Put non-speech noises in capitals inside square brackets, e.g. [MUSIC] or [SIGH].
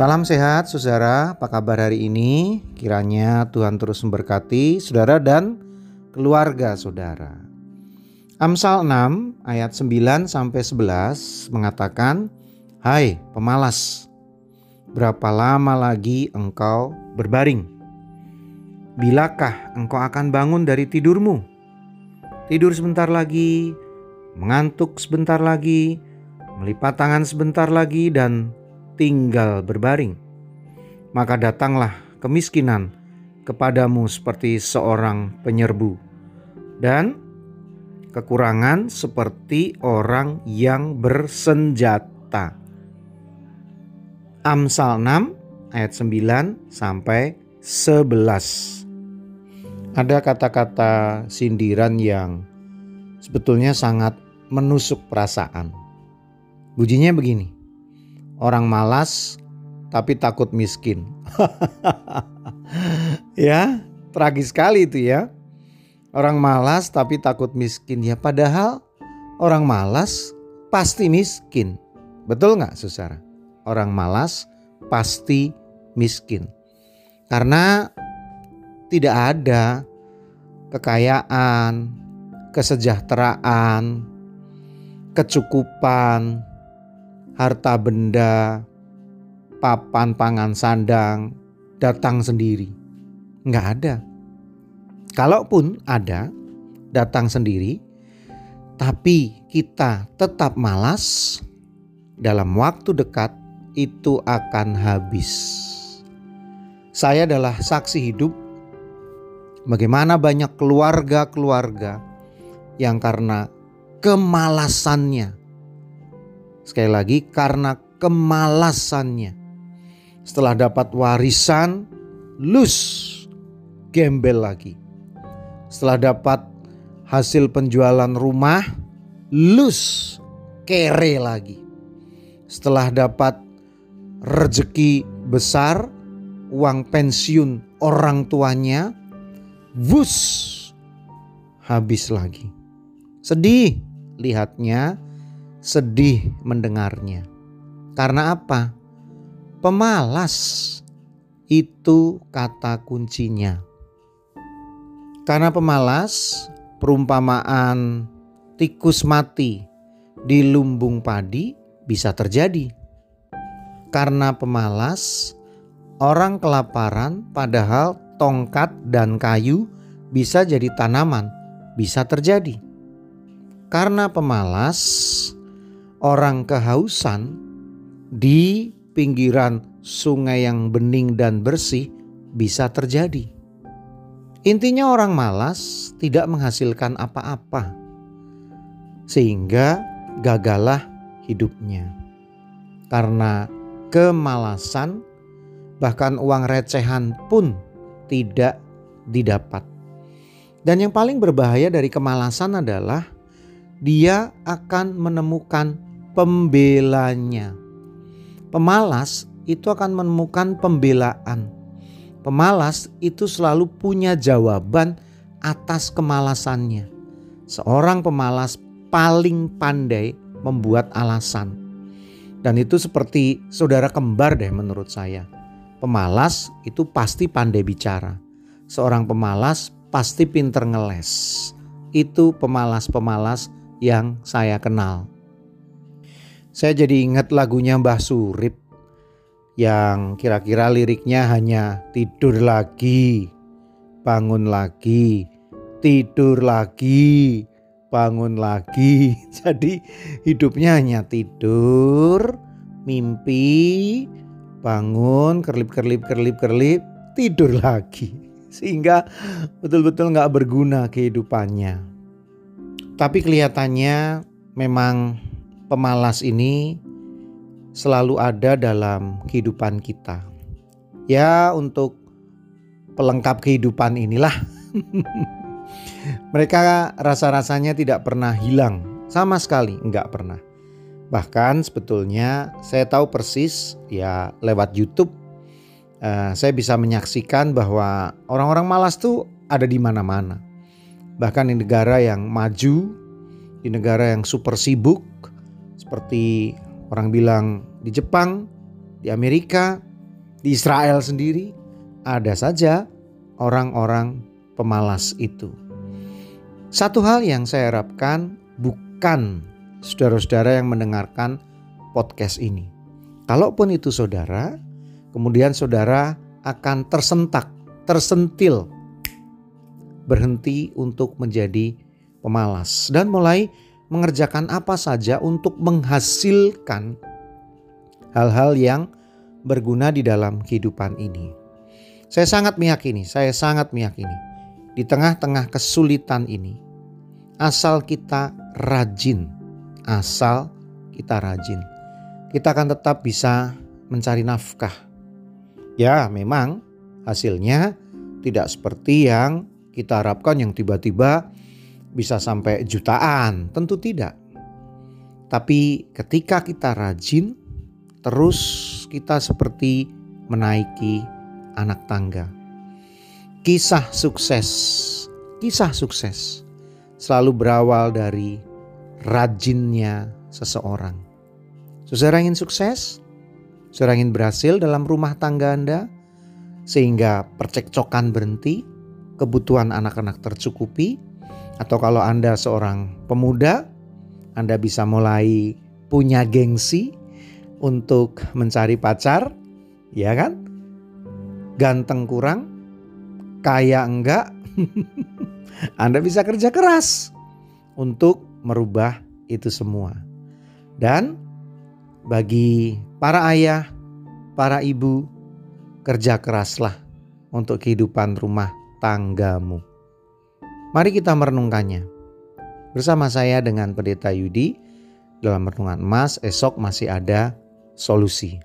Salam sehat saudara, apa kabar hari ini? Kiranya Tuhan terus memberkati saudara dan keluarga saudara. Amsal 6 ayat 9 sampai 11 mengatakan, "Hai pemalas, berapa lama lagi engkau berbaring? Bilakah engkau akan bangun dari tidurmu? Tidur sebentar lagi, mengantuk sebentar lagi, melipat tangan sebentar lagi dan tinggal berbaring, maka datanglah kemiskinan kepadamu seperti seorang penyerbu, dan kekurangan seperti orang yang bersenjata. Amsal 6 ayat 9 sampai 11. Ada kata-kata sindiran yang sebetulnya sangat menusuk perasaan. Bujinya begini. Orang malas tapi takut miskin. [LAUGHS] ya, tragis sekali itu ya. Orang malas tapi takut miskin. Ya padahal orang malas pasti miskin. Betul nggak saudara? Orang malas pasti miskin. Karena tidak ada kekayaan, kesejahteraan, kecukupan, harta benda, papan pangan sandang datang sendiri. Nggak ada. Kalaupun ada, datang sendiri, tapi kita tetap malas, dalam waktu dekat itu akan habis. Saya adalah saksi hidup bagaimana banyak keluarga-keluarga yang karena kemalasannya Sekali lagi karena kemalasannya. Setelah dapat warisan, lus gembel lagi. Setelah dapat hasil penjualan rumah, lus kere lagi. Setelah dapat rezeki besar, uang pensiun orang tuanya, wus habis lagi. Sedih lihatnya sedih mendengarnya. Karena apa? Pemalas itu kata kuncinya. Karena pemalas, perumpamaan tikus mati di lumbung padi bisa terjadi. Karena pemalas, orang kelaparan padahal tongkat dan kayu bisa jadi tanaman, bisa terjadi. Karena pemalas, orang kehausan di pinggiran sungai yang bening dan bersih bisa terjadi. Intinya orang malas tidak menghasilkan apa-apa. Sehingga gagalah hidupnya. Karena kemalasan bahkan uang recehan pun tidak didapat. Dan yang paling berbahaya dari kemalasan adalah dia akan menemukan pembelanya. Pemalas itu akan menemukan pembelaan. Pemalas itu selalu punya jawaban atas kemalasannya. Seorang pemalas paling pandai membuat alasan. Dan itu seperti saudara kembar deh menurut saya. Pemalas itu pasti pandai bicara. Seorang pemalas pasti pinter ngeles. Itu pemalas-pemalas yang saya kenal. Saya jadi ingat lagunya Mbah Surip yang kira-kira liriknya hanya tidur lagi, bangun lagi, tidur lagi, bangun lagi. [LAUGHS] Jadi hidupnya hanya tidur, mimpi, bangun, kerlip-kerlip, kerlip-kerlip, tidur lagi. [LAUGHS] Sehingga betul-betul nggak berguna kehidupannya. Tapi kelihatannya memang pemalas ini selalu ada dalam kehidupan kita. Ya, untuk pelengkap kehidupan inilah [LAUGHS] mereka rasa-rasanya tidak pernah hilang sama sekali, enggak pernah. Bahkan sebetulnya saya tahu persis ya lewat YouTube uh, saya bisa menyaksikan bahwa orang-orang malas tuh ada di mana-mana. Bahkan di negara yang maju, di negara yang super sibuk, seperti orang bilang di Jepang, di Amerika, Di Israel sendiri ada saja orang-orang pemalas itu. Satu hal yang saya harapkan bukan saudara-saudara yang mendengarkan podcast ini. Kalaupun itu saudara, kemudian saudara akan tersentak, tersentil, berhenti untuk menjadi pemalas dan mulai mengerjakan apa saja untuk menghasilkan hal-hal yang berguna di dalam kehidupan ini. Saya sangat meyakini, saya sangat meyakini di tengah-tengah kesulitan ini, asal kita rajin, asal kita rajin, kita akan tetap bisa mencari nafkah. Ya, memang hasilnya tidak seperti yang kita harapkan yang tiba-tiba bisa sampai jutaan, tentu tidak. Tapi ketika kita rajin, terus kita seperti menaiki anak tangga Kisah sukses, kisah sukses selalu berawal dari rajinnya seseorang. Saudara ingin sukses? Saudara ingin berhasil dalam rumah tangga Anda? Sehingga percekcokan berhenti, kebutuhan anak-anak tercukupi, atau kalau Anda seorang pemuda, Anda bisa mulai punya gengsi untuk mencari pacar, ya kan? Ganteng kurang, kaya enggak, [LAUGHS] Anda bisa kerja keras untuk merubah itu semua. Dan bagi para ayah, para ibu, kerja keraslah untuk kehidupan rumah tanggamu. Mari kita merenungkannya. Bersama saya dengan Pendeta Yudi dalam renungan emas esok masih ada solusi.